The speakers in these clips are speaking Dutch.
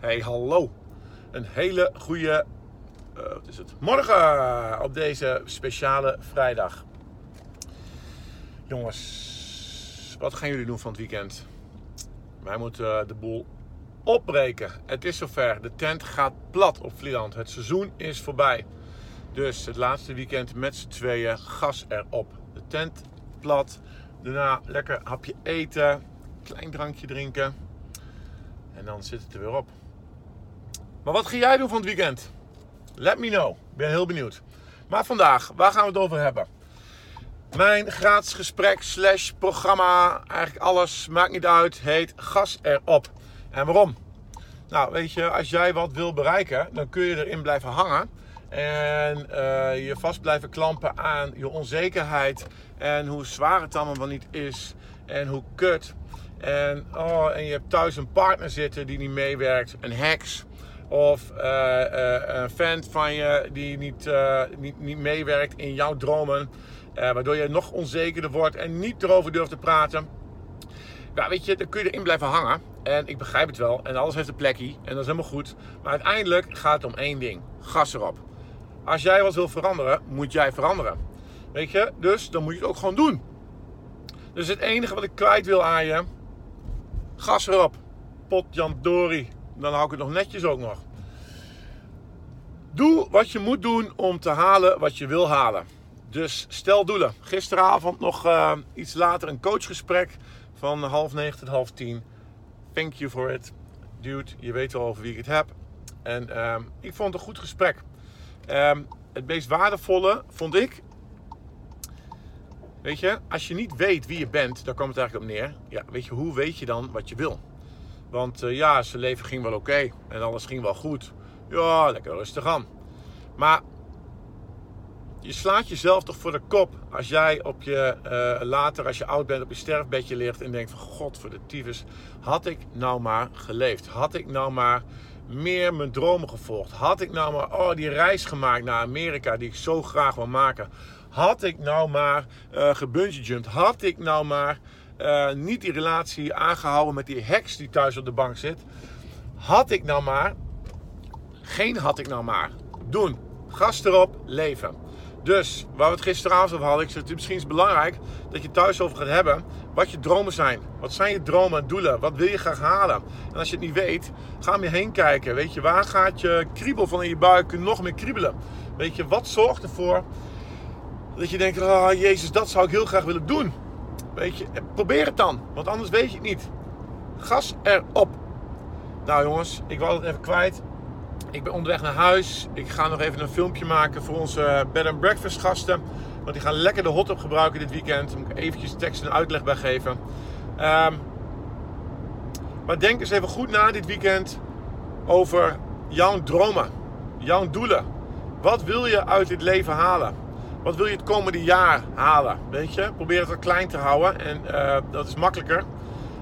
Hey, hallo. Een hele goede, uh, wat is het? Morgen op deze speciale vrijdag. Jongens, wat gaan jullie doen van het weekend? Wij moeten uh, de boel opbreken. Het is zover. De tent gaat plat op Vlieland. Het seizoen is voorbij. Dus het laatste weekend met z'n tweeën gas erop. De tent plat. Daarna lekker hapje eten. Klein drankje drinken. En dan zit het er weer op. Maar wat ga jij doen van het weekend? Let me know. Ik ben heel benieuwd. Maar vandaag, waar gaan we het over hebben? Mijn gratis gesprek slash programma, eigenlijk alles, maakt niet uit, heet Gas erop. En waarom? Nou, weet je, als jij wat wil bereiken, dan kun je erin blijven hangen. En uh, je vast blijven klampen aan je onzekerheid. En hoe zwaar het allemaal wel niet is. En hoe kut. En, oh, en je hebt thuis een partner zitten die niet meewerkt. Een heks. Of uh, uh, een fan van je die niet, niet, niet meewerkt in jouw dromen. waardoor je nog onzekerder wordt en niet erover durft te praten. Ja, weet je, dan kun je erin blijven hangen. En ik begrijp het wel. En alles heeft een plekje. En dat is helemaal goed. Maar uiteindelijk gaat het om één ding. Gas erop. Als jij wat wil veranderen, moet jij veranderen. Weet je? Dus dan moet je het ook gewoon doen. Dus het enige wat ik kwijt wil aan je. Gas erop. Pot Jan Dori. Dan hou ik het nog netjes ook nog. Doe wat je moet doen om te halen wat je wil halen. Dus stel doelen. Gisteravond nog uh, iets later een coachgesprek van half negen tot half tien. Thank you for it. Dude, je weet wel over wie ik het heb. En uh, ik vond het een goed gesprek. Uh, het meest waardevolle vond ik. Weet je, als je niet weet wie je bent, daar komt het eigenlijk op neer. Ja, weet je, hoe weet je dan wat je wil? Want uh, ja, zijn leven ging wel oké en alles ging wel goed. Ja, lekker rustig aan. Maar je slaat jezelf toch voor de kop als jij op je uh, later, als je oud bent, op je sterfbedje ligt en denkt van God voor de tyfus, had ik nou maar geleefd? Had ik nou maar meer mijn dromen gevolgd? Had ik nou maar oh, die reis gemaakt naar Amerika die ik zo graag wil maken? Had ik nou maar uh, Had ik nou maar uh, niet die relatie aangehouden met die heks die thuis op de bank zit? Had ik nou maar, geen had ik nou maar, doen, gas erop, leven. Dus, waar we het gisteravond over hadden, ik zeg, het is misschien belangrijk dat je thuis over gaat hebben wat je dromen zijn. Wat zijn je dromen en doelen? Wat wil je graag halen? En als je het niet weet, ga om je heen kijken. Weet je, waar gaat je kriebel van in je buik nog meer kriebelen? Weet je, wat zorgt ervoor dat je denkt, oh jezus, dat zou ik heel graag willen doen. Weet je, probeer het dan, want anders weet je het niet. Gas erop. Nou jongens, ik wou het even kwijt. Ik ben onderweg naar huis. Ik ga nog even een filmpje maken voor onze bed and breakfast gasten. Want die gaan lekker de hot gebruiken dit weekend. Daar moet ik eventjes tekst en uitleg bij geven. Um, maar denk eens even goed na dit weekend over jouw dromen. Jouw doelen. Wat wil je uit dit leven halen? Wat wil je het komende jaar halen? Weet je, probeer het wat klein te houden. En uh, dat is makkelijker.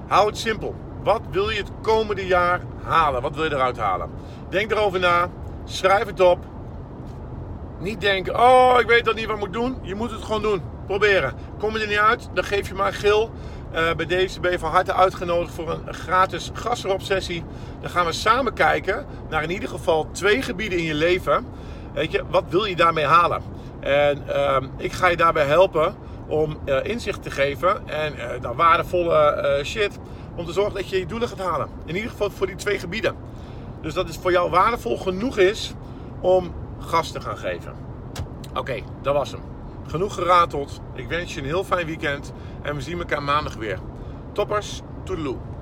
Hou het simpel. Wat wil je het komende jaar halen? Wat wil je eruit halen? Denk erover na. Schrijf het op. Niet denken, oh, ik weet dat niet wat ik moet doen. Je moet het gewoon doen. Proberen. Kom je er niet uit, dan geef je maar gil. Uh, bij deze ben je van harte uitgenodigd voor een gratis gas sessie. Dan gaan we samen kijken naar in ieder geval twee gebieden in je leven. Weet je, wat wil je daarmee halen? En uh, ik ga je daarbij helpen om uh, inzicht te geven en uh, waardevolle shit om te zorgen dat je je doelen gaat halen. In ieder geval voor die twee gebieden. Dus dat het voor jou waardevol genoeg is om gas te gaan geven. Oké, dat was hem. Genoeg gerateld. Ik wens je een heel fijn weekend en we zien elkaar maandag weer. Toppers, toedeloe.